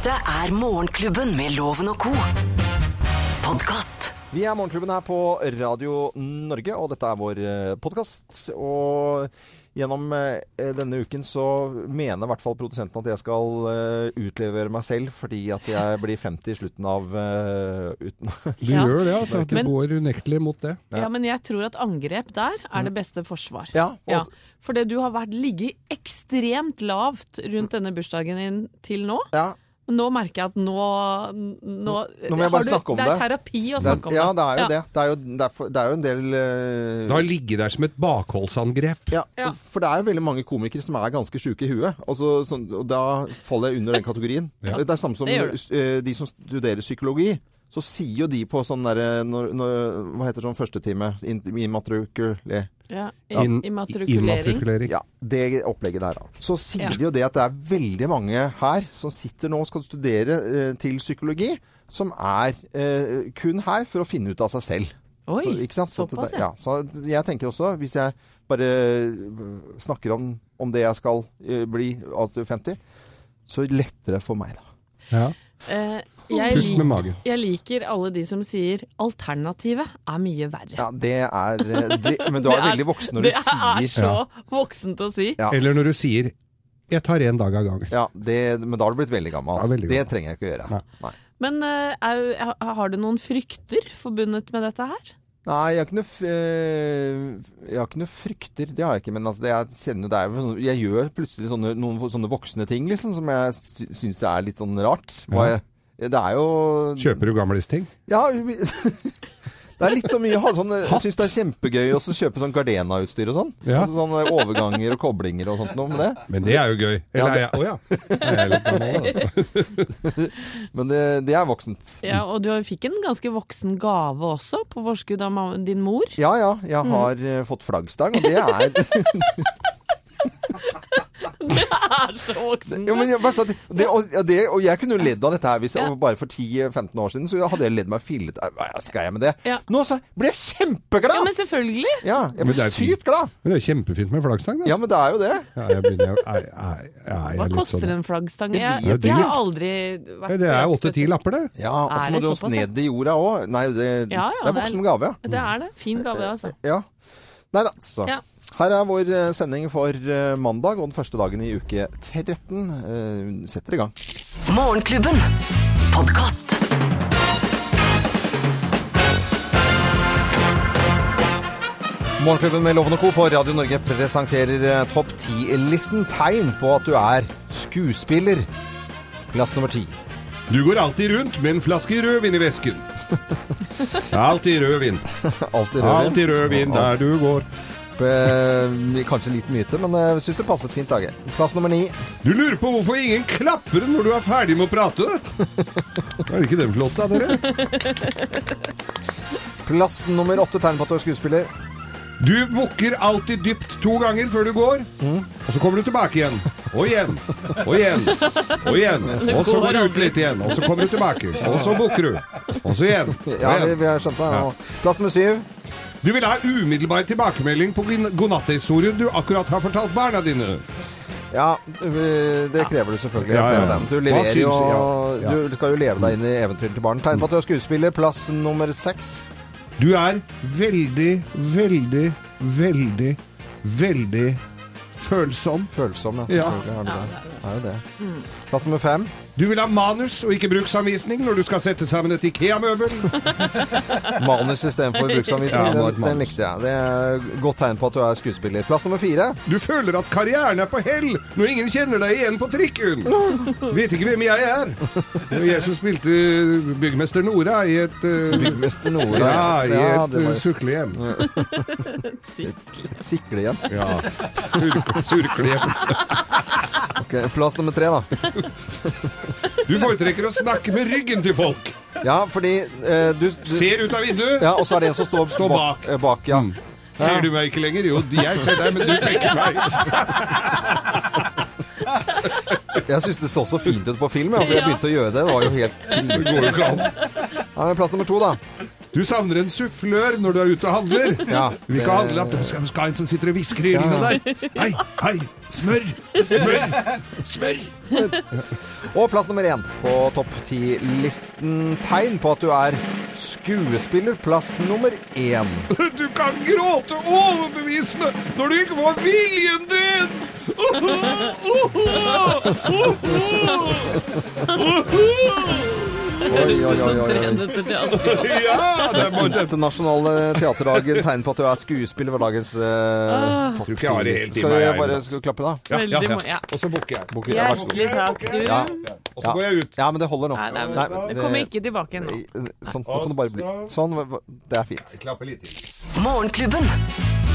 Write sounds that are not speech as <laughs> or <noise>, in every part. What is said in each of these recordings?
Dette er Morgenklubben med Loven og co. Podkast. Vi er Morgenklubben her på Radio Norge, og dette er vår podkast. Og gjennom eh, denne uken så mener i hvert fall produsenten at jeg skal eh, utlevere meg selv fordi at jeg blir 50 i slutten av eh, uten <laughs> Du Ja. gjør det, altså. Du Men- går unektelig mot det. Ja. men jeg tror at angrep der er det beste forsvar. Ja, og- Ja, fordi du har vært ligget ekstremt lavt rundt denne bursdagen din til nå. Ja, nå merker jeg at nå Nå, Nå må jeg bare du- snakke om det. Det er terapi å det snakke om det. ja, det. det er jo Ja. det. Det er jo, det er for, det er jo en del uh... Det har ligget der som et bakholdsangrep. Ja, Ja. for det er jo veldig mange komikere som er ganske sjuke i huet. Og, så, og da faller jeg under den kategorien. Ja. Det er samme som Det gjør eh, de som studerer psykologi. Så sier jo de på sånn derre Hva heter sånn førstetime? In- Immatrikulé. Ja, In- immatrikulering. Immatrikulering. Ja, det opplegget der, da. Så sier Ja. de jo det at det er veldig mange her som sitter nå og skal studere eh, til psykologi, som er eh, kun her for å finne ut av seg selv. Oi, Så, ikke sant? Så såpass, det- ja. ja. Så jeg tenker også, hvis jeg bare øh, snakker om, om det jeg skal eh, bli altså 50, så lettere for meg, da. Ja. Eh, jeg, Pust med magen. jeg liker alle de som sier alternativet er mye verre. Ja, det er øh, det, <laughs> Men du er, er- veldig voksen når det du er sier ja. voksent å si. Ja. Eller når du sier 'jeg tar en dag av gangen'. ja, det, Men da har du blitt veldig gammel. Ja, veldig det trenger jeg ikke å gjøre. Nei. Nei. Men eh, er, har du noen frykter forbundet med dette her? Nei, jeg har ikke noe, f- øh, jeg har ikke noe frykter. Det har jeg ikke. Men altså, jeg kjenner det er sånn Jeg gjør plutselig sånne, noen sånne voksne ting liksom, som jeg sy- syns er litt sånn rart. Hva jeg, det er jo Kjøper du gamlisting? Ja, <laughs> det er litt så mye ha- sånn, Jeg syns det er kjempegøy å kjøpe sånn Gardena-utstyr og sånn. Ja. Altså, sånne overganger og koblinger og sånt noe med det. Men det er jo gøy. Ja, Eller er Å ja. Da? <laughs> Men det, det er voksent. Ja, og du fikk en ganske voksen gave også, på forskudd av din mor. Ja ja, jeg har mm. fått flaggstang, og det er <laughs> Det er så voksen! Ja, men, jeg- bare det, og, ja, det, og jeg kunne jo ledd av dette her hvis Ja. bare for 10-15 år siden. Så hadde jeg ledd meg fillet. Hva skal jeg med det? Ja. Nå så ble jeg kjempeglad! Ja, men selvfølgelig! Ja, jeg Men ble det sykt glad. Men det er kjempefint med flaggstang, da. Ja, men det er jo det. Ja, jeg begynner, jeg, jeg, Hva koster sånn en flaggstang? Det Jeg, jeg jeg har aldri vært Ja, Det er åtte-ti lapper, det. Ja, og så må du også ned i jorda òg. Nei, det, Ja, ja, er det er- voksen gave, ja. Det er det. Fin gave, altså. Ja. Nei da, så. Ja. Her er vår eh, sending for eh, mandag og den første dagen i uke 13. Eh, Setter i gang. Morgenklubben. Podcast. Morgenklubben med Loven og Co. på Radio Norge presenterer Topp 10-listen tegn på at du er skuespiller. Plass nummer ti. Du går alltid rundt med en flaske rødvin i vesken. Alltid rødvin. <laughs> Alltid rødvin. Alltid rødvin der du går. Eh, Kanskje litt myte, men jeg syns det passet fint, Dager. Plass nummer ni. Du lurer på hvorfor ingen klapper når du er ferdig med å prate? Er ikke den flott, da, dere? Plass nummer åtte. Tegn på at du er skuespiller. Du bukker alltid dypt to ganger før du går, og så kommer du tilbake igjen. Og igjen. Og igjen. Og igjen. Og så går du ut litt igjen, og så kommer du tilbake. Og så bukker du. Og så igjen. Og Ja, vi, igjen. vi har skjønt det. Ja. Plass nummer syv. Du vil ha umiddelbar tilbakemelding på godnatthistorien du akkurat har fortalt barna dine. Ja, det krever du selvfølgelig. Ja, ja, ja. Du leverer ja. Du skal jo leve deg inn i eventyret til barn. Tegn på at du er skuespiller. Plass nummer seks. Du er veldig, veldig, veldig, veldig følsom. Følsom, ja. Ja. Selvfølgelig du Ja, det. det Det er jo det. Plass nummer fem. Du vil ha manus og ikke bruksanvisning når du skal sette sammen et Ikea-møbel. <laughs> Manus istedenfor bruksanvisning. Ja, det den, den likte jeg. Det er godt tegn på at du er skuespiller. Plass nummer fire. Du føler at karrieren er på hell når ingen kjenner deg igjen på trikken. <laughs> Vet ikke hvem jeg er. Jeg som spilte byggmester Nora i et uh, Byggmester Nora. Ja, i Ja, et det uh, var suklehjem. <laughs> et siklehjem? Ja. Sur surklehjem. Ok, Plass nummer tre, da. Du foretrekker å snakke med ryggen til folk. Ja, fordi eh, du, du Ser ut av vinduet. Ja, og så er det en som står, Står bak. eh, bak ja. Ja. Ser du meg ikke lenger? Jo, jeg ser deg, men du ser ikke meg. <laughs> Jeg syns det så så fint ut på film. Ja, for jeg begynte å gjøre det. Det var jo helt krise. Ja, men plass nummer to, da. Du savner en sufflør når du er ute og handler. <laughs> Ja, Du vil ikke det- handle at Du skal, skal ha en som sitter og hvisker i ørene der. Hei, hei, smør, smør, smør. Og plass nummer én på topp ti-listen. Tegn på at du er skuespiller. Plass nummer én. <laughs> Du kan gråte overbevisende når du ikke får viljen din! Oi, <laughs> oi, oi, oi, oi. <laughs> Ja, det må det. Internasjonale teaterdagen. Tegn på at du er skuespiller ved dagens eh, topp Tror ikke jeg har det helt i Skal vi bare skal vi klappe, da? Ja, ja, ja. Og så bukker jeg. Bukker, ja. Hjertelig takk, du. Ja. Og så går jeg ut. Ja, men det holder nå. Nei, nei, men det kommer ikke tilbake nå. Sånn, nå kan det bare bli Sånn, det er fint. Klappe litt til. Morgenklubben.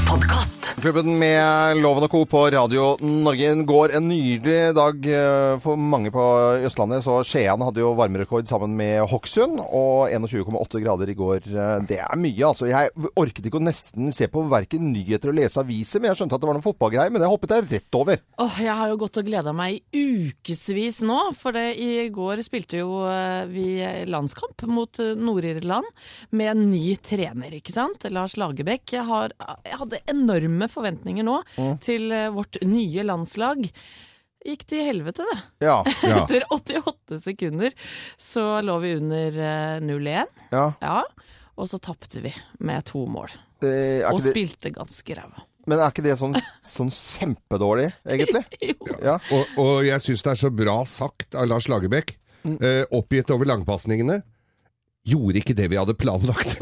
Podkast. Klubben med Loven og Co. på Radio Norge går en nydelig dag eh, for mange på Østlandet. Så Skien hadde jo varmerekord sammen med Hokksund, og 21,8 grader i går. Eh, Det er mye, altså. Jeg orket ikke å nesten se på verken nyheter og lese aviser, men jeg skjønte at det var noen fotballgreier, men det hoppet jeg rett over. Åh, jeg har jo gått og gleda meg i ukevis nå, for det, i går spilte jo eh, vi landskamp mot eh, Nord-Irland med en ny trener, ikke sant? Lars Lagerbäck. Jeg, jeg hadde enorme forventninger nå til eh, vårt nye landslag. Gikk til helvete, det. Ja. <laughs> Ja. Etter 88 sekunder så lå vi under eh, 0-1. ja. Ja. Og så tapte vi med to mål. Eh, Og det, spilte ganske ræva. men er ikke det sånn, sånn kjempedårlig, egentlig? <laughs> Jo. Ja. Og, og jeg syns det er så bra sagt av Lars Lagerbäck. Eh, oppgitt over langpasningene. Gjorde ikke det vi hadde planlagt.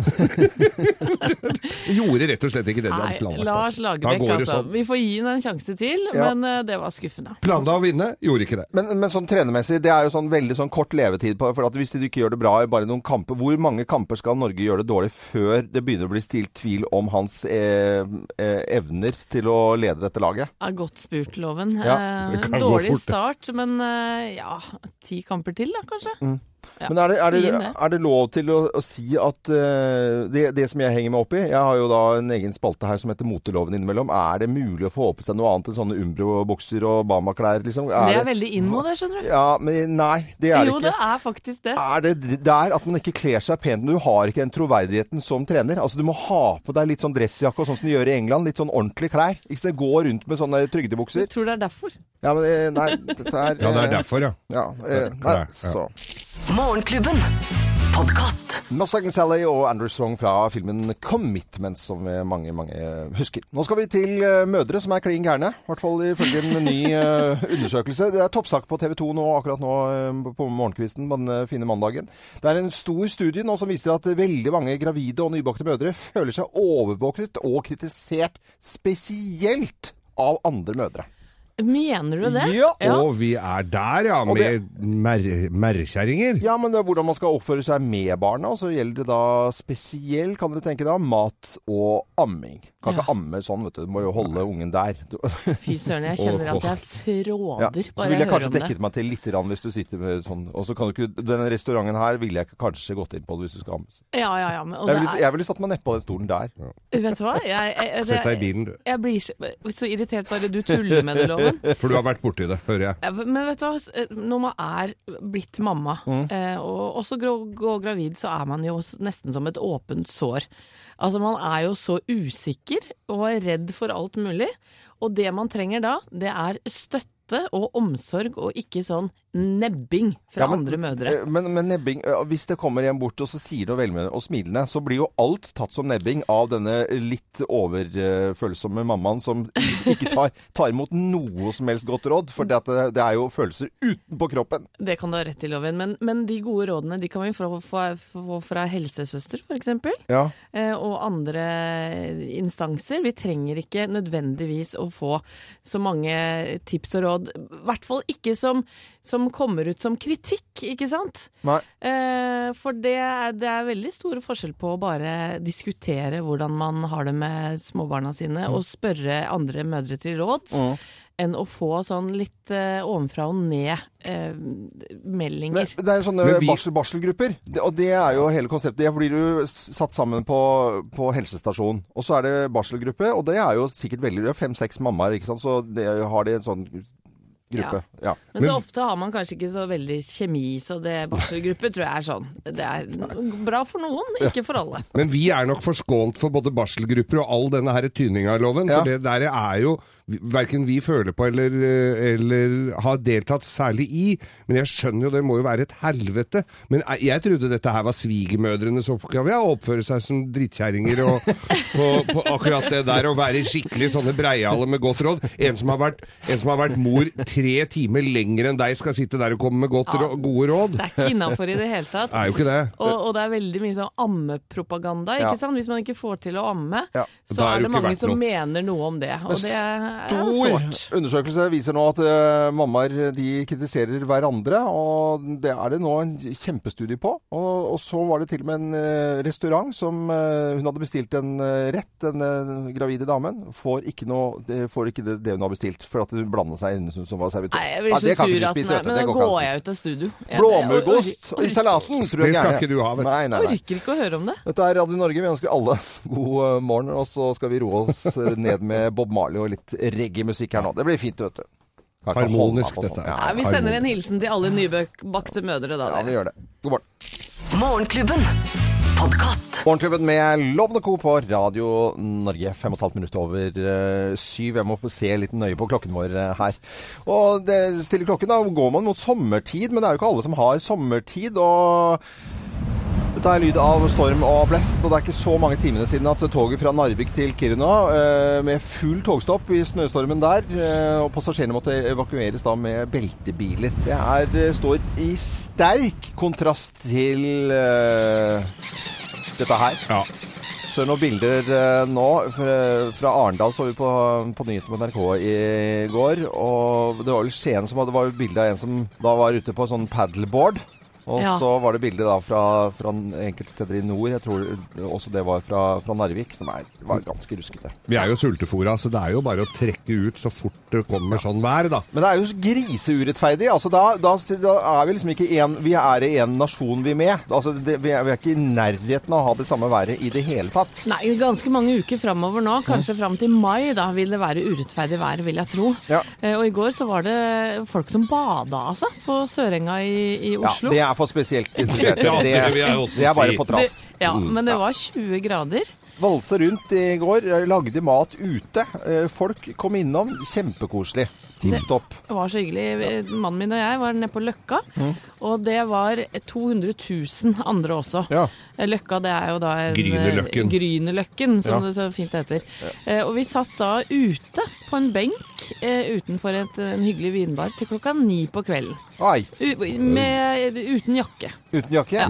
<laughs> Gjorde rett og slett ikke det vi hadde planlagt. Lars altså. Lagerbäck, altså. sånn. Vi får gi ham en sjanse til, Ja. men eh, det var skuffende. Planla å vinne, gjorde ikke det. Men, men sånn trenermessig, det er jo sånn veldig sånn kort levetid på For at hvis du ikke gjør det bra i bare noen kamper Hvor mange kamper skal Norge gjøre det dårlig før det begynner å bli stilt tvil om hans eh, eh, evner til å lede dette laget? Ja, godt spurt, Loven. Ja, Eh, dårlig start, men eh, ja, ti kamper til da, kanskje. Ja. Men er det, er det, er det lov til å, å si at uh, det, det som jeg henger meg opp i Jeg har jo da en egen spalte her som heter Moteloven innimellom. Er det mulig å få på seg noe annet enn sånne Umbro-bukser og Bama-klær, liksom? Det er veldig inn nå, det, skjønner du. Ja, men nei, det er det ikke. Jo, det er faktisk det. Er det der at man ikke kler seg pent? Du har ikke den troverdigheten som trener. Altså Du må ha på deg litt sånn dressjakke og sånn som de gjør i England. Litt sånn ordentlige klær. Ikke så Gå rundt med sånne trygdebukser. Jeg tror det er derfor. Ja, men eh, nei, dette er Ja, det er eh, derfor, ja. Ja, eh, nei, så. ja. Morgenklubben. Podkast. Mustang Sally og Andrew Strong fra filmen 'Commitment', som mange mange husker. Nå skal vi til eh, mødre som er klin gærne. I hvert fall ifølge en ny <laughs> eh, undersøkelse. Det er toppsak på TV 2 nå, akkurat nå eh, på morgenkvisten på den fine mandagen. Det er en stor studie nå som viser at veldig mange gravide og nybakte mødre føler seg overvåket og kritisert spesielt av andre mødre. Mener du det? Ja. Og vi er der, ja, Og det- med mer- merrekjerringer. Ja, men det er hvordan man skal oppføre seg med barna, og så gjelder det da spesielt, kan dere tenke da, mat og amming. Kan Ja. ikke amme sånn, vet du. Du må jo holde ungen der. Du, <laughs> Fy søren, jeg kjenner at jeg ja. fråder Så bare ville jeg kanskje om det. dekket meg til litt grann hvis du sitter med sånn Og så kan du ikke Denne restauranten her ville jeg kanskje gått inn på hvis du skal ammes. Ja, ja, ja. Men, og Jeg ville, jeg ville satt meg nedpå den stolen der. vet du hva? Jeg, jeg, Sett deg i bilen, du. jeg blir så, så irritert bare du tuller med det, Loven. <laughs> For du har vært borti det, hører jeg. Ja, men vet du hva, når man er blitt mamma, Mm. eh, og også gå, gå gravid, så er man jo nesten som et åpent sår. Altså man er jo så usikker og redd for alt mulig. Og det man trenger da, det er støtte og omsorg, og ikke sånn nebbing fra Ja, men- andre mødre. Eh, Men, men nebbing Hvis det kommer en bort og så sier noe velmenende og smilende, så blir jo alt tatt som nebbing av denne litt overfølsomme mammaen som ikke tar, tar imot noe som helst godt råd. For det, det er jo følelser utenpå kroppen. Det kan du ha rett i, Loven. Men, men de gode rådene de kan vi få, få, få fra helsesøster, f.eks. Ja. eh, og andre instanser. Vi trenger ikke nødvendigvis å få så mange tips og råd. I hvert fall ikke som, som kommer ut som kritikk, ikke sant? Nei. Eh, for det, er- det er veldig stor forskjell på å bare diskutere hvordan man har det med småbarna sine, og spørre andre mødre til råds. Mm. Enn å få sånn litt eh, ovenfra og ned eh, det er jo sånne vi- barsel, barselgrupper, det, og det er jo hele konseptet. Det blir du satt sammen på, på helsestasjonen, og så er det barselgruppe, og det er jo sikkert veldig Fem-seks mammaer, ikke sant, så det, har de en sånn gruppe. Ja. Men så ofte har man kanskje ikke så veldig kjemi, så det barselgruppe tror jeg er sånn. Det er bra for noen, ikke for alle. Men vi er nok forskånt for både barselgrupper og all denne her tyninga i loven. Ja. For det der er jo verken vi føler på eller, eller har deltatt særlig i. Men jeg skjønner jo, det må jo være et helvete. Men jeg, jeg trodde dette her var svigermødrenes oppgave, ja, å oppføre seg som drittkjerringer og <laughs> på, på akkurat det der. Å være skikkelig sånne breiale med godt råd. En som har vært, en som har vært mor tre timer lenger enn deg, skal sitte der og komme med godt Ja. gode råd. Det er ikke innafor i det hele tatt. Det er jo ikke det. Og, og det er veldig mye sånn ammepropaganda. Ja. ikke sant? Hvis man ikke får til å amme, Ja. så Da er er det det jo ikke mange som noe. mener noe om det. Og det er Stor undersøkelse viser nå at eh, mammaer de kritiserer hverandre, og det er det nå en kjempestudie på. Og, og så var det til og med en eh, restaurant som eh, hun hadde bestilt en rett, den gravide damen, får ikke, noe, det, får ikke det, det hun har bestilt, for at hun blanda seg inn som var servitør. Nei, jeg blir så ja, sur at spise, nei. Men Det da går jeg ut av studio. Blåmuggost i salaten, tror jeg Det skal ikke du ha, vet du. Nei, nei, nei. orker ikke å høre om det. Dette er Radio Norge. Vi ønsker alle <laughs> god morgen, og så skal vi roe oss ned med Bob Marley og litt reggae-musikk her nå. Det blir fint, vet du. Harmonisk, dette sånn. dette. Ja, vi sender en hilsen til alle nybakte mødre, da. ja, vi gjør det. God morgen. Morgenklubben. Morgenklubben med Love Co. på Radio Norge. Fem og et halvt minutt over uh, syv. Jeg må se litt nøye på klokken vår uh, her. Og det stiller klokken, da går man mot sommertid, men det er jo ikke alle som har sommertid. og... Dette er lyd av storm og blest, og det er ikke så mange timene siden at toget fra Narvik til Kiruna eh, med full togstopp i snøstormen der, eh, og passasjerene måtte evakueres da med beltebiler. Det er, eh, står i sterk kontrast til eh, dette her. Ja. Så noen bilder nå fra, Arendal så vi på, på nyhetene på NRK i går. Og det var vel Skien som hadde var bilde av en som da var ute på sånn paddleboard. Og Ja. så var det bilde da fra, fra enkelte steder i nord. Jeg tror også det var fra, fra Narvik, som er, var ganske ruskete. Vi er jo sultefòra, så det er jo bare å trekke ut så fort det kommer sånn vær, da. Men det er jo så griseurettferdig. Altså, da, da, da er vi liksom ikke en Vi er i en nasjon, vi med. Altså, det, vi, er, vi er ikke i nærheten av å ha det samme været i det hele tatt. Nei, ganske mange uker framover nå, kanskje fram til mai, da vil det være urettferdig vær, vil jeg tro. Ja. Eh, Og i går så var det folk som bada, altså, på Sørenga i, i Ja, det er for spesielt <laughs> interesserte. Det, det er bare på trass. Ja, men det var 20 grader. Valse rundt i går, eh, lagde mat ute. Eh, Folk kom innom. Kjempekoselig. Tipp topp. Det var så hyggelig. Mannen min og jeg var nede på Løkka, og det var 200 000 andre også. Ja. Eh, Løkka, det er jo da en Grünerløkken. Grünerløkken, som Ja. det så fint heter. Eh, Og vi satt da ute på en benk eh, utenfor et, en hyggelig vinbar til klokka ni på kvelden. Med, uten jakke. uten jakke? Ja.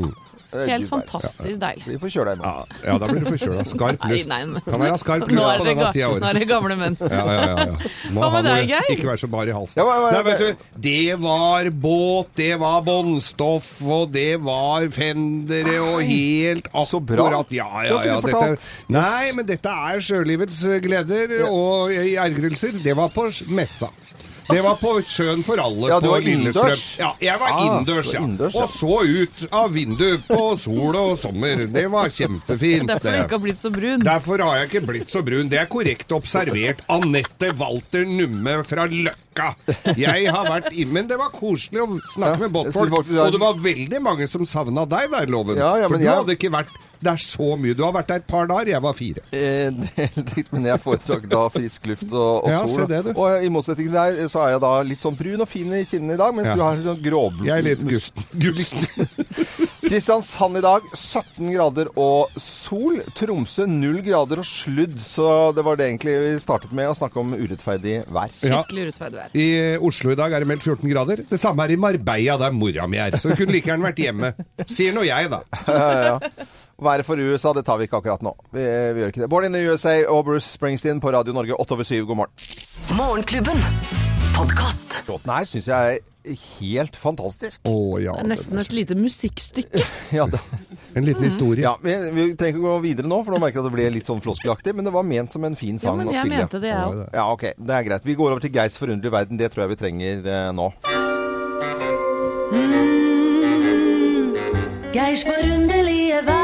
Eh, Helt fantastisk deilig. Vi får kjøre deg Ja, da blir du forkjøla. Skarp luft. nei, nei, Kan være skarp luft på det, denne tida av nå er det gamle menn. Ja, ja, ja. ja. Hva med deg, Geir? Ikke vær så bar i halsen. Nei, vet du, det var båt, det var båndstoff, og det var fendere og helt så bra. akkurat Ja, ja, ja. Dette, nei, men dette er sjølivets gleder og ergrelser. Det var på messa. Det var på Sjøen for alle Ja, du på var Lillestrøm. innendørs. Ja, jeg var Ah, innendørs, ja. var ja. Og så ut av vinduet på sol og sommer. Det var kjempefint. Derfor du ikke har blitt så brun. Derfor har jeg ikke blitt så brun. Det er korrekt observert. Anette Walter Numme fra Løkka. Jeg har vært i Men det var koselig å snakke med båtfolk. Og det var veldig mange som savna deg der, Loven. Ja, ja, For men du jeg- hadde ikke vært Det er så mye. Du har vært der et par dager. Jeg var fire. Eh, <laughs> men jeg foretrakk da frisk luft og, og Ja, sol. det. Og i motsetning til deg, så er jeg da litt sånn brun og fin i kinnene i dag, mens Ja. du har sånn gråblå Jeg er litt gusten. gusten. Kristiansand i dag 17 grader og sol. Tromsø 0 grader og sludd. Så det var det egentlig vi startet med, å snakke om urettferdig vær. Ja. Skikkelig urettferdig vær. I eh, Oslo i dag er det meldt 14 grader. Det samme er i Marbella, der mora mi er. Så hun kunne like gjerne vært hjemme. Sier nå jeg, da. <laughs> Ja, ja, ja. Været for USA, det tar vi ikke akkurat nå. Vi, vi gjør ikke det. Born in the USA og Bruce Springsteen på Radio Norge 8 over 7. God morgen. Morgenklubben. Podkast. Låten her syns jeg er helt fantastisk. Å ja. Det er nesten et lite musikkstykke. <laughs> Ja, det, En liten historie. ja vi, vi trenger ikke gå videre nå, for nå merker jeg at det ble litt sånn floskelaktig. Men det var ment som en fin Ja, sang men å jeg spille. mente det, jeg òg. Ja, ok. Det er greit. Vi går over til Geirs forunderlige verden. Det tror jeg vi trenger eh, nå. Geirs forunderlige verden.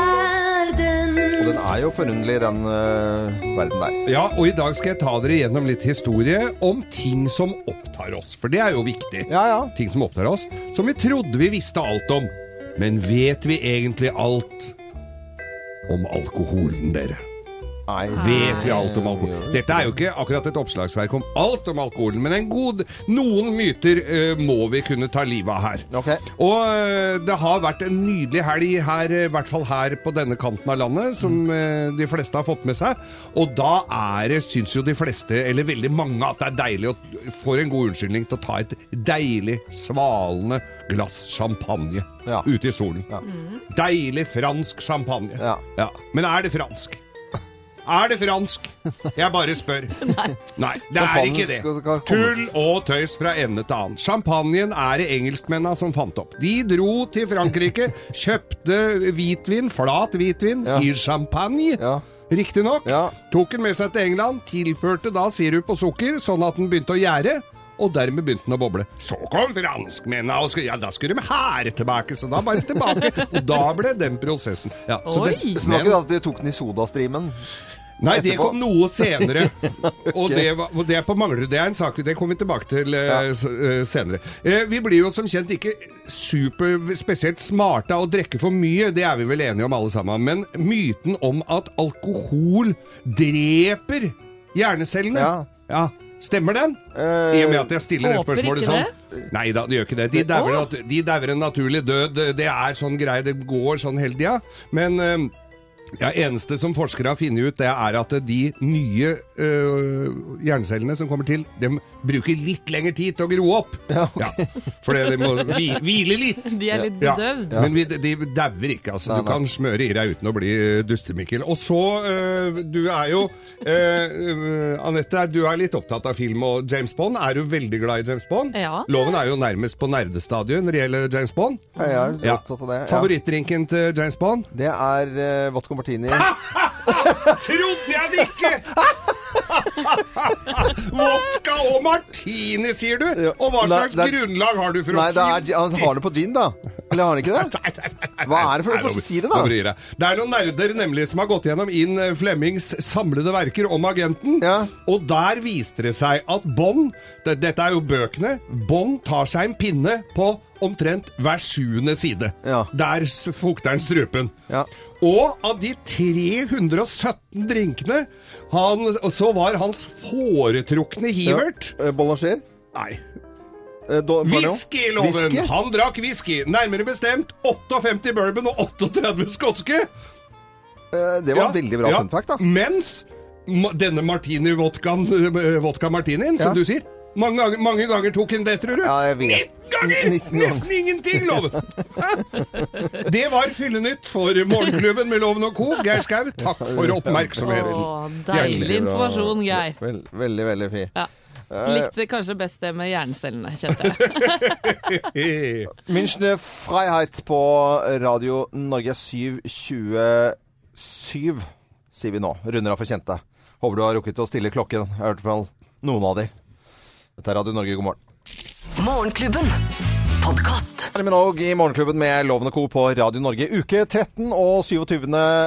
Den er jo forunderlig, den uh, verden der. Ja, og i dag skal jeg ta dere gjennom litt historie om ting som opptar oss. For det er jo viktig. Ja, ja. Ting som opptar oss, som vi trodde vi visste alt om. Men vet vi egentlig alt om alkoholen, dere? Nei. Vet vi alt om alkohol? Dette er jo ikke akkurat et oppslagsverk om alt om alkoholen, men en god, noen myter uh, må vi kunne ta livet av her. Okay. Og uh, det har vært en nydelig helg her, eh, i hvert fall her på denne kanten av landet, som uh, de fleste har fått med seg. Og da er det, syns jo de fleste, eller veldig mange, at det er deilig å få en god unnskyldning til å ta et deilig, svalende glass champagne Ja. ute i solen. Ja. Deilig fransk champagne. Ja. Men er det fransk? Er det fransk? Jeg bare spør. <laughs> Nei. det er ikke det. Tull og tøys fra ende til annen. Champagnen er det engelskmennene som fant opp. De dro til Frankrike, <laughs> kjøpte hvitvin, flat hvitvin, Ja. i champagne. Ja. Riktignok. Ja. Tok den med seg til England, tilførte da sirup og sukker, sånn at den begynte å gjære. Og dermed begynte den å boble. Så kom franskmennene, og skulle, ja, da skulle de hære tilbake. Så da bare tilbake. Og da ble den prosessen. Ja, så Oi. Så det var ikke at de tok den i sodastrimen? Nei, det kom noe senere. <laughs> Og det, var, og det er på Manglerud. Det er en sak det kommer vi tilbake til Ja. eh, senere. Uh, vi blir jo som kjent ikke super spesielt smarte av å drikke for mye. Det er vi vel enige om alle sammen. Men myten om at alkohol dreper hjernecellene Ja. ja. Stemmer den? Eh, I og med at jeg stiller det håper spørsmålet ikke sånn. Nei da, det gjør ikke det. De dauer nat- de dauer en naturlig død. Det er sånn greie. Det går sånn hele tida. Men eh, ja, eneste som forskere har funnet ut, det er at de nye øh, hjernecellene som kommer til, de bruker litt lengre tid til å gro opp. Ja, ok. for de må hvi, hvile litt. De er litt Ja. bedøvd. Men vi, de dauer ikke, altså. Nei, Du kan smøre i deg uten å bli eh, dustemikkel. Og så, øh, du er jo øh, øh, Anette, du er litt opptatt av film og James Bond. Er du veldig glad i James Bond? Ja. Loven er jo nærmest på nerdestadion når det gjelder James Bond. Jeg er opptatt av det. Ja. Favorittdrinken til James Bond? Det er øh, vodka martini. <laughs> Trodde jeg det ikke! <laughs> Vodka og martini, sier du? Og hva Nei, slags det er- grunnlag har du for Nei, å det si er, han har det på gin, da. Eller har han ikke det? <laughs> Nei, nei, nei, Hva er det for- noe? si det da? Det er noen nerder nemlig som har gått gjennom inn eh, Flemmings samlede verker om agenten. Ja. Og der viste det seg at Bond det, Dette er jo bøkene. Bond tar seg en pinne på omtrent hver sjuende side. Ja. Der fukter han strupen. Ja. Og av de 317 drinkene han, så var hans foretrukne hivert ja. Bollasjer? Nei? Whiskyloven! Whisky? Han drakk whisky. Nærmere bestemt 58 bourbon og 38 skotske. Uh, det var Ja, en veldig bra ja. fun fact, da. Mens denne martini-vodkaen, eh, vodka martinien, som Ja. du sier mange ganger, mange ganger tok han det, tror du? Ja, jeg vet. 19 ganger! 19 ganger. Nesten ingenting, Loven! <laughs> Det var Fyllenytt for Morgenklubben med Loven og co. Geir Skau, takk for oppmerksomheten. Deilig informasjon, Geir. Vel, veldig, veldig fin. Ja. Likte kanskje best det med jerncellene, kjente jeg. <laughs> Münchner Freiheit på Radio Norge 727, sier vi nå. Runder av for kjente. Håper du har rukket å stille klokken. Jeg har hørt fra noen av de. Dette er Radio Norge, god morgen. Morgenklubben. Podkast. Kylie Minogue i Morgenklubben med Loven og Co. på Radio Norge. Uke 13 og 27.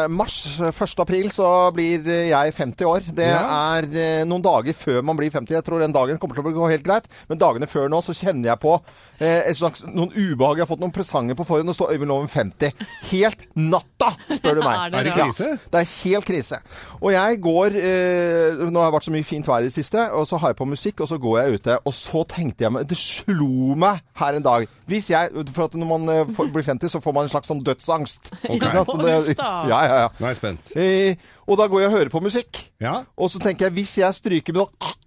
mars. 1. april så blir jeg 50 år. Det Ja. er eh, noen dager før man blir 50. Jeg tror den dagen kommer til å gå helt greit. Men dagene før nå så kjenner jeg på eh, et slags, noen ubehag. Jeg har fått noen presanger på forhånd. Det står Øyvind Loven 50. Helt natta, spør du meg. <laughs> Er det Er krise? Det er helt krise. Og jeg går eh, Nå har det vært så mye fint vær i det siste, og så har jeg på musikk, og så går jeg ute. Og så tenkte jeg meg Det slo meg her en dag. Hvis jeg For at når man eh, får, blir 50, så får man en slags sånn dødsangst. <laughs> Ikke sant? Så det, ja, ja, ja. Nå er jeg spent. Eh, og da går jeg og hører på musikk. Ja. Og så tenker jeg, hvis jeg stryker med da, <tsk>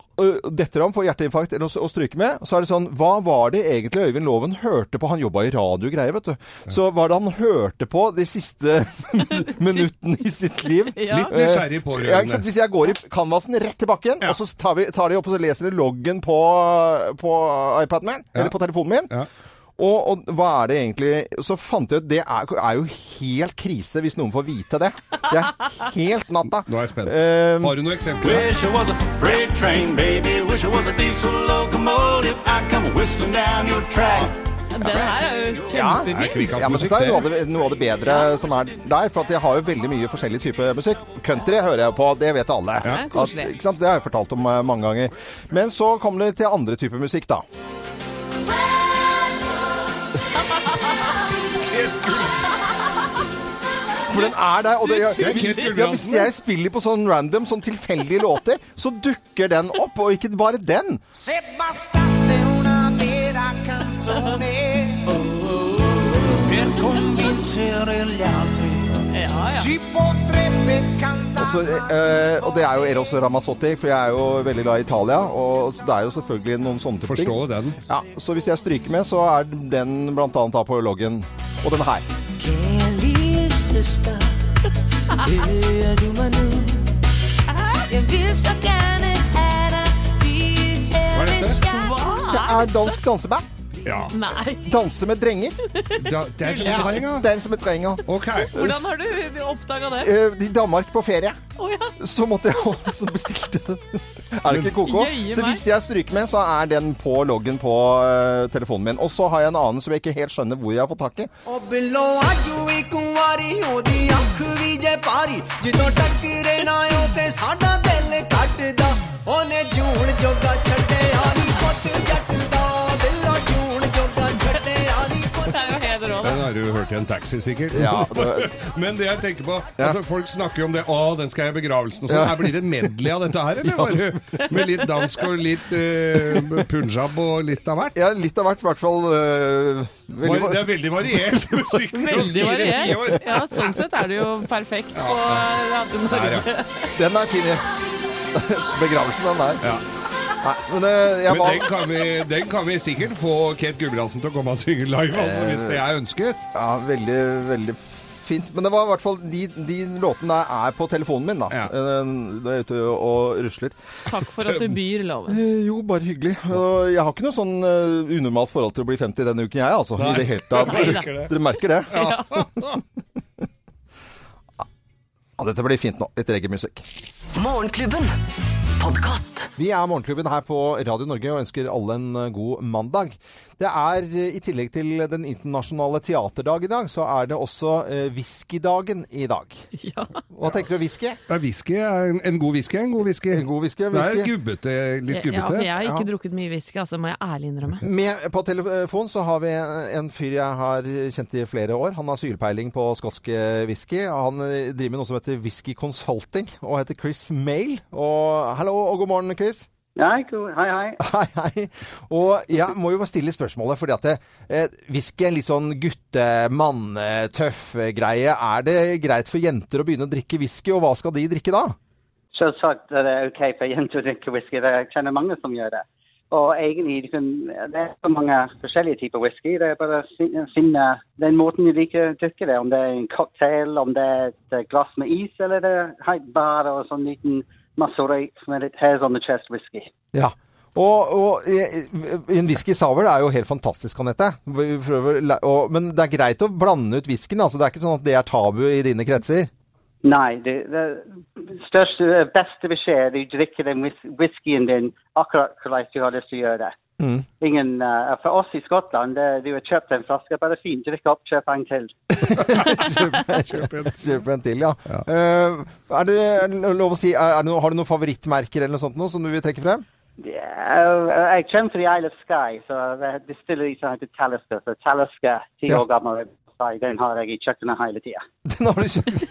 detter han, får hjerteinfarkt eller å stryke med, så er det sånn Hva var det egentlig Øyvind Loven hørte på? Han jobba i radio greier, vet du. Så hva var det han hørte på de siste <laughs> minuttene i sitt liv? Ja. Litt nysgjerrig Ja, ikke sant? pårørende. Hvis jeg går i canvasen rett til bakken, Ja. og så tar, vi, tar de opp og så leser de loggen på, på iPaden min, eller på telefonen min. Og, og hva er det egentlig Så fant jeg ut det er, er jo helt krise hvis noen får vite det. Det er helt natta. Nå er jeg spent. Um, Har du noen eksempler? Wish I was a freight train, baby. Wish I was a diesel locomotive. I'd come whistling down your track. Den her er jo kjempefin. Ja, Ja, men dette er noe av det? noe av det bedre som er der. For at jeg har jo veldig mye forskjellig type musikk. Country hører jeg på, det vet alle. Ja. At, ikke sant? Det har jeg fortalt om eh, mange ganger. Men så kommer det til andre typer musikk, da. For den er der. Og det, jeg, ja, hvis jeg spiller på sånn random, sånn tilfeldige låter, så dukker den opp. Og ikke bare den. Se bastasse una vera canzone per convincere gli altri. Ja, ja. Si potrebbe cantare. Så, eh, og det er jo Eros Ramazzotti, for jeg er jo veldig glad i Italia. Og det er jo selvfølgelig noen sånne typer ting. Forstå den. Ja, så hvis jeg stryker med, så er den blant annet da på loggen. Og den her. Søster, hører du meg nå? Jeg vil så gjerne ha deg Hva her er dette? Det er dansk danseband. Ja. Nei. Danse med drenger. Da, det er sånn trenger. Danse med drenger. OK. Hvordan har du oppdaga det? Eh, I Danmark på ferie. Å ja. Så måtte jeg <laughs> også bestilte den. Er det ikke koko? Jøye Så meg. hvis jeg stryker med, så er den på loggen på eh, telefonen min. Og så har jeg en annen som jeg ikke helt skjønner hvor jeg har fått tak i. ਓ ਬਿੱਲੋ ਆਜੂ ਵੀ ਕੁੰਵਾਰੀ ਉਹਦੀ ਅੱਖ ਵੀ ਜੇ ਪਾਰੀ ਜਦੋਂ ਟੱਕਰੇ ਨਾ ਉਹ ਤੇ ਸਾਡਾ ਦਿਲ ਕੱਟਦਾ ਉਹਨੇ ਜੂਣ ਜੋਗਾ ਛੱਡਿਆ ਨੀ ਪੁੱਤ ਜੱਟ du hørt i en taxi, sikkert. Ja, <laughs> det- Men det jeg tenker på Ja. altså Folk snakker jo om det. 'Å, den skal jeg i begravelsen' og sånn. Her Blir det medley av dette her, eller bare med litt dansk og litt uh, punjab og litt av hvert? Ja, litt av hvert, i hvert fall. Uh, veldig, Var- Det er veldig variert <laughs> musikk. Veldig variert. Ja, sånn sett er det jo perfekt på Radio Norge. ja. Den er fin, ja. <laughs> Begravelsen, den der. Ja. Nei, men eh, jeg Men den kan, vi, den kan vi sikkert få Kate Gulbrandsen til å komme og synge live, altså, hvis det er ønsket. Ja, veldig, veldig fint. Men det var i hvert fall de, de låtene der er på telefonen min, da. Ja. Eh, Da er jeg ute og rusler. Takk for at du byr loven. Eh, Jo, bare hyggelig. Jeg har ikke noe sånn unormalt forhold til å bli 50 denne uken, jeg, altså. I det hele tatt. <laughs> Nei. Dere merker det? <laughs> Ja, dette blir fint nå. Litt reggae-musikk. Morgenklubben. Vi er Morgenklubben her på Radio Norge og ønsker alle en eh, god mandag. Det er, eh, i tillegg til den internasjonale teaterdag i dag, så er det også eh, whiskydagen i dag. <laughs> Ja. Hva tenker du whisky? Ja, whisky er en, en god whisky er en god whisky. En god whisky? Det er whisky. gubbete, litt Ja, for jeg har ikke Ja. drukket mye whisky, altså, må jeg ærlig innrømme. Med på telefon så har vi en fyr jeg har kjent i flere år. Han har sylpeiling på skotsk eh, whisky. Han driver med noe som heter Whisky Consulting, og heter Chris Mail. Og hallo og god morgen, Nei, hei, hei. <laughs> Hei, hei. Og jeg må jo bare stille spørsmålet, fordi at eh, whisky er en litt sånn gutte-mann-tøff-greie. Er det greit for jenter å begynne å drikke whisky, og hva skal de drikke da? Selvsagt er det ok for jenter å drikke whisky. Jeg kjenner mange som gjør det. Og egentlig, du det er så mange forskjellige typer whisky. Det er bare å finne den måten du liker å drikke det. Om det er en cocktail, om det er et eh, glass med is, eller det er bare og sånn liten maserate med litt on the chest whisky. Ja. Og, og en whisky sour er jo helt fantastisk, Anette. Vi å Men det er greit å blande ut whiskyen. Altså. Det er ikke sånn at det er tabu i dine kretser. Nei, det, det største, beste beskjed er du drikker den whiskyen din akkurat hvordan du har lyst til å gjøre det. Mm. Ingen, uh, for oss i Skottland, det, vi har kjøpt en flaske, bare fint, drikk opp, <laughs> kjøp en til. <laughs> Kjøp en til, ja. ja. Uh, er det lov å si, er, er det noe, har du noen favorittmerker eller noe sånt noe, som du vil trekke frem? Ja, jeg kommer fra Isle of Sky, så det stiller i som heter Talisker. Så Talisker, ti Ja. år gammel, den har jeg i kjøkkenet hele tida. <laughs> Den har du kjøpt.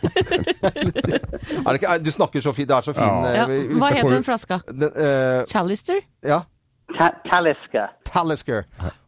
det er, du snakker så fint, det er så fin Ja. eh, Ja, hva heter den flaska? Den, eh, Chalister? ja. Ta Talisker. Talisker.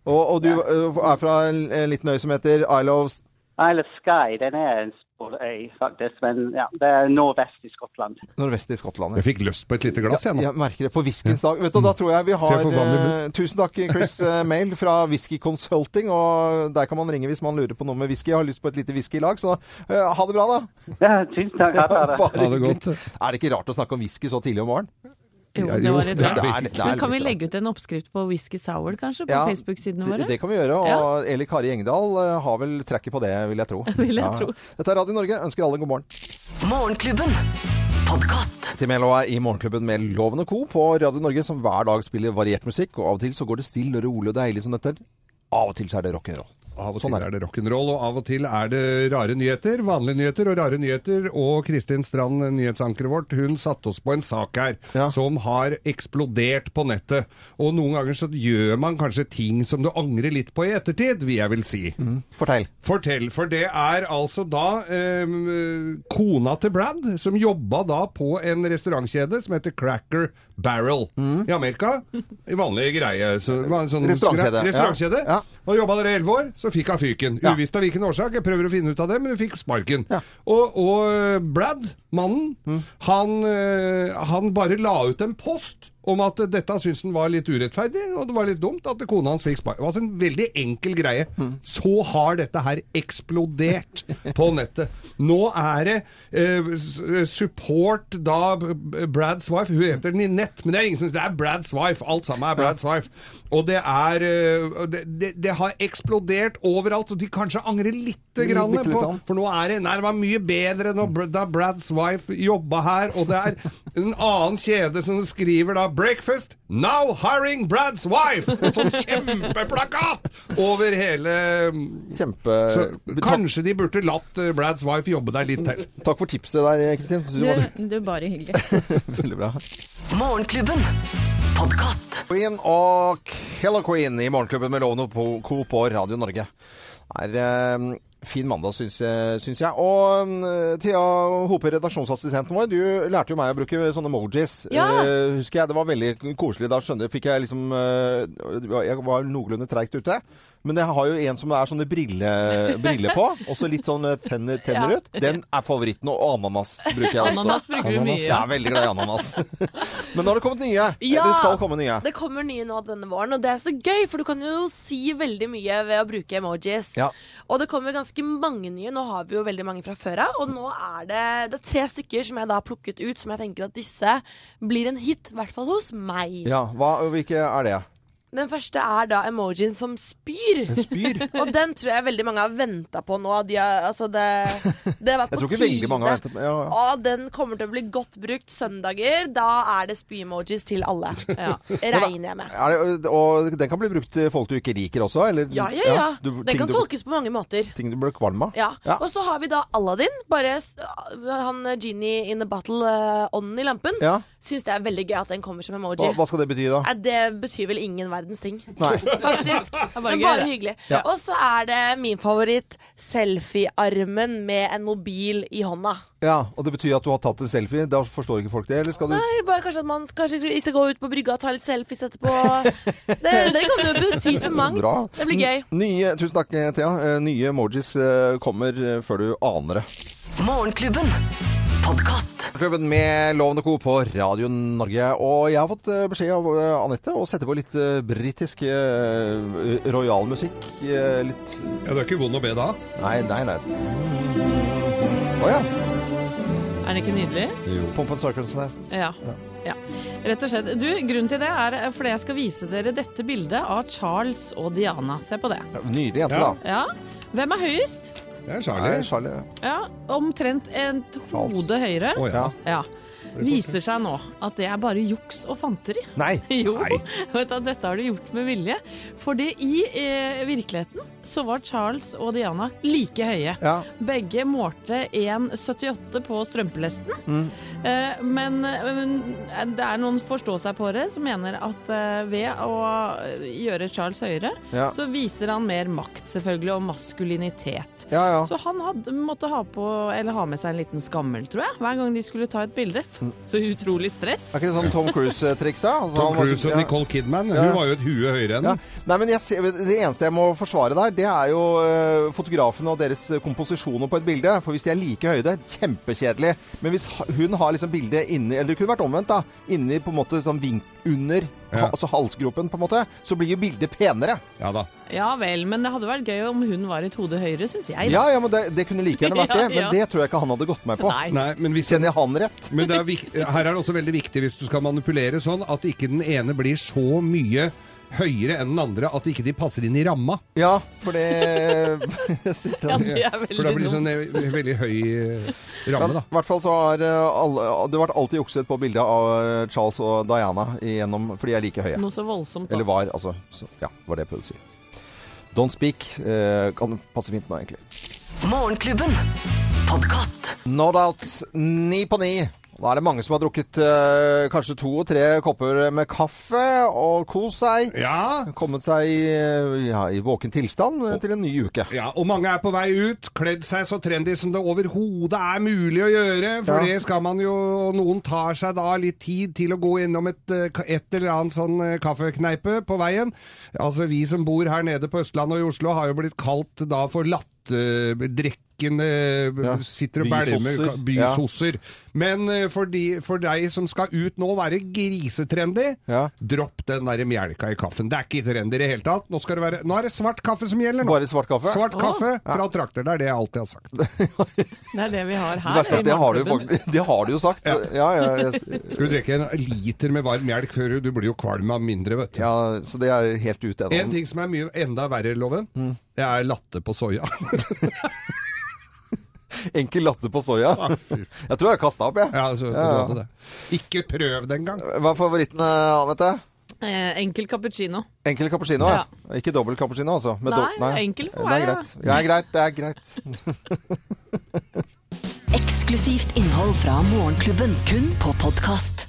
Og, og du eh, er fra en, en liten øy som heter Isle of Isle of Skye, den er en stor øy, faktisk, men ja, det er nordvest i Skottland. Nordvest i Skottland. ja. Jeg fikk lyst på et lite glass, jeg nå. Jeg merker det på whiskens dag. Vet du, Da tror jeg vi har eh, Tusen takk, Chris eh, <laughs> Mail fra Whisky Consulting. Og der kan man ringe hvis man lurer på noe med whisky. Jeg har lyst på et lite whisky i lag, så eh, ha det bra, da. Ja, tusen takk. Ha det. <laughs> Ja, Ha det godt. Er det ikke rart å snakke om whisky så tidlig om morgenen? Jo, det var et rart. Men kan vi legge ut en oppskrift på whisky sour, kanskje, på Ja, Facebook-sidene våre? det kan vi gjøre, og Eli Kari Engdahl eh, har vel trekket på det, vil jeg tro. <laughs> Vil jeg tro. Dette er Radio Norge. Ønsker alle god morgen. Morgenklubben. Podkast. Til Melo er i Morgenklubben med Loven og Co. på Radio Norge, som hver dag spiller variert musikk. Og av og til så går det stille og rolig og deilig som dette. av og til så er det rock'n'roll. Av og Sånn til er det rock'n'roll, og av og til er det rare nyheter. Vanlige nyheter og rare nyheter. Og Kristin Strand, nyhetsankeret vårt, hun satte oss på en sak her Ja. som har eksplodert på nettet. Og noen ganger så gjør man kanskje ting som du angrer litt på i ettertid, vil jeg vil si. Fortell. Fortell, for det er altså da eh, kona til Brad, som jobba da på en restaurantkjede som heter Cracker Barrel i Amerika. I vanlig greie. Så, det sånn Restaurantkjede. Restaurantkjede. Ja. Og jobba der i elleve år, så fikk han fyken. Ja. Uvisst av hvilken årsak, jeg prøver å finne ut av det, men hun fikk sparken. Ja. Og, og Brad, mannen, han, eh, han bare la ut en post om at dette syntes han var litt urettferdig, og det var litt dumt at kona hans fikk spark. Det var altså en veldig enkel greie. Så har dette her eksplodert på nettet. Nå er det eh, support da Brads wife, hun heter den i nett, men det er ingen som Det er Brads wife, alt sammen er Brads wife. Og det er eh, det, det, det har eksplodert overalt, og de kanskje angrer lite grann litt på. For nå er det Nei, det var mye bedre da Brads wife jobba her, og det er en annen kjede som skriver da 'Breakfast now hiring Brads wife'! <laughs> Sånn kjempeplakat over hele Kjempe... så kanskje de burde latt eh, Brads wife jobbe der litt til. <laughs> takk for tipset der, Kristin. Du, du bare hyggelig. <laughs> veldig bra. Morgenklubben. Podcast. Queen og Killer Queen i Morgenklubben med Lovende Co. på Radio Norge. Er eh, fin mandag, syns jeg, syns jeg. Og eh, Thea Hope, redaksjonsassistenten vår, du lærte jo meg å bruke sånne emojis. Ja. Uh, husker jeg, Det var veldig koselig. Da skjønner fikk jeg liksom uh, Jeg var noenlunde treigt ute. Men jeg har jo en som er sånne brille, briller på, og så litt sånn tenner, tenner Ja. ut. Den er favoritten. Og ananas bruker jeg også. Ananas bruker vi mye. Jeg er veldig glad i ananas. <laughs> Men nå har det kommet nye. Ja. Det skal komme nye. Det kommer nye nå denne våren, og det er så gøy, for du kan jo si veldig mye ved å bruke emojis. Ja. Og det kommer ganske mange nye. Nå har vi jo veldig mange fra før av, og nå er det, det er tre stykker som jeg da har plukket ut, som jeg tenker at disse blir en hit, i hvert fall hos meg. Ja, hva, hvilke er det? Den første er da emojien som spyr. Spyr? <laughs> Og den tror jeg veldig mange har venta på nå. De har, altså det, det var <laughs> på Jeg tror ikke tide. veldig mange har ventet på ja, ja. Og den kommer til å bli godt brukt søndager. Da er det spy-emojis til alle. Ja. <laughs> Regner jeg med. Er det, og den kan bli brukt til folk du ikke liker også? Eller? Ja, ja, ja. du- Den kan du, tolkes på mange måter. Ting du blir kvalm av? Ja. Ja. Og så har vi da Aladdin. Bare han eh, Genie in the battle-ånden ånden i lampen. Ja. Syns det er veldig gøy at den kommer som emoji. Hva, hva skal det bety, da? Det betyr vel ingen verdens ting. Nei. <laughs> Faktisk. bare Men bare det. hyggelig. Ja. Og så er det min favoritt, selfie-armen med en mobil i hånda. Ja, Og det betyr at du har tatt en selfie? Da forstår ikke folk det? Eller skal du Nei, bare kanskje at man kanskje skal gå ut på brygga og ta litt selfies etterpå. <laughs> Det, det kan jo bety så mangt. Bra. Det blir gøy. Nye, tusen takk, Thea. Eh, Nye emojis eh, kommer eh, før du aner det. Morgenklubben. Podkast. Klubben med Loven og Co. på Radio Norge. Og jeg har fått eh, beskjed av eh, Anette å sette på litt uh, britisk uh, royalmusikk. eh, litt Ja, Du er ikke vond å be da? Nei, nei, nei. Å ja. Er den ikke nydelig? Jo. Pump and Circumstances. Ja. ja. Rett og slett. Du, grunnen til det er fordi jeg skal vise dere dette bildet av Charles og Diana. Se på det. Nydelig jente, Ja. da. Ja. Hvem er høyest? Det er Charlie. Det er Charlie. Ja, Omtrent et hode høyere. Oh, ja. Ja. Viser seg nå at det er bare juks og fanteri. Nei. <laughs> Jo, Nei. <laughs> vet du, dette har du gjort med vilje. Fordi i eh, virkeligheten så var Charles og Diana like høye. Ja. Begge målte 1,78 på strømpelesten. Mm. Eh, men men, det er noen forstå-seg-på-det som mener at eh, ved å gjøre Charles høyere, Ja. så viser han mer makt, selvfølgelig, og maskulinitet. Ja, ja. Så han hadde, måtte ha, på, eller ha med seg en liten skammel, tror jeg, hver gang de skulle ta et bilde. Så utrolig stress. Er ikke det sånn Tom Cruise-triks, da? Altså, Tom han var så- Cruise og ja. Nicole Kidman. Ja. Hun var jo et hue høyere enn Ja. Nei, men jeg ser, Det eneste jeg må forsvare der, det er jo eh, fotografene og deres komposisjoner på et bilde. For hvis de er like høyde, kjempekjedelig. Men hvis hun har liksom bildet inni Eller det kunne vært omvendt, da. Inni på en måte sånn vink under Ja. ha, altså halsgropen, på en måte. Så blir jo bildet penere. Ja da. Ja vel, men det hadde vært gøy om hun var et hode høyere, syns jeg. da. Ja, ja, men det, det kunne like gjerne vært det. <laughs> Men ja. det tror jeg ikke han hadde gått med på. Nei. Nei, men hvis Kjenner jeg han rett? Men det er her er det også veldig viktig hvis du skal manipulere sånn, at ikke den ene blir så mye høyere enn den andre at ikke de passer inn i ramma. Ja, for det <laughs> Ja, det. Ja, er For da blir det sånn veldig høy eh, ramme, Men da. i hvert fall så har eh, alle, det ble alltid jukset på bildet av eh, Charles og Diana igjennom, fordi de er like høye. Noe så voldsomt. Da. Eller var, altså. Så, ja, var det jeg prøvde å si. Don't Speak eh, kan passe fint nå, egentlig. Morgenklubben. Podkast. No doubt, ni på ni. Da er det mange som har drukket eh, kanskje to og tre kopper med kaffe og kost seg. Ja. Kommet seg i, ja, i våken tilstand eh, til en ny uke. Ja, og mange er på vei ut, kledd seg så trendy som det overhodet er mulig å gjøre. For Ja. det skal man jo, og noen tar seg da litt tid til å gå innom et, eh, ka- et eller annet sånn eh, kaffekneipe på veien. Altså vi som bor her nede på Østlandet og i Oslo har jo blitt kalt da for lattedrikkende Ja, Sitter og bælmer bysosser. bysosser. Men eh, for, de, for deg som skal ut nå og være grisetrendy, Ja. dropp den der melka i kaffen. Det er ikke trendy i det hele tatt. Nå, skal det være, nå er det svart kaffe som gjelder. nå. Bare svart kaffe? Svart kaffe fra trakter. Det er det jeg alltid har sagt. <laughs> Det er det vi har Det her. er at det har du <laughs> Det har du jo sagt. Ja, ja, Skal du drikke en liter med varm melk før du- du blir jo kvalm av mindre, vet du. ja, så det er helt ute En ting som er mye enda verre, Loven, Mm. det er latte på soya. <laughs> Enkel latte på soya. Jeg tror jeg kasta opp, jeg. Ja, altså, Ja, ja. det. Ikke prøv det engang. Hva er favoritten, eh, Anette? Eh, enkel cappuccino. Enkel cappuccino? Ja. Ikke dobbel cappuccino, altså? Med Nei, do- enkel for Det er greit. Det er greit, det er greit. Eksklusivt innhold fra Morgenklubben, kun på podkast.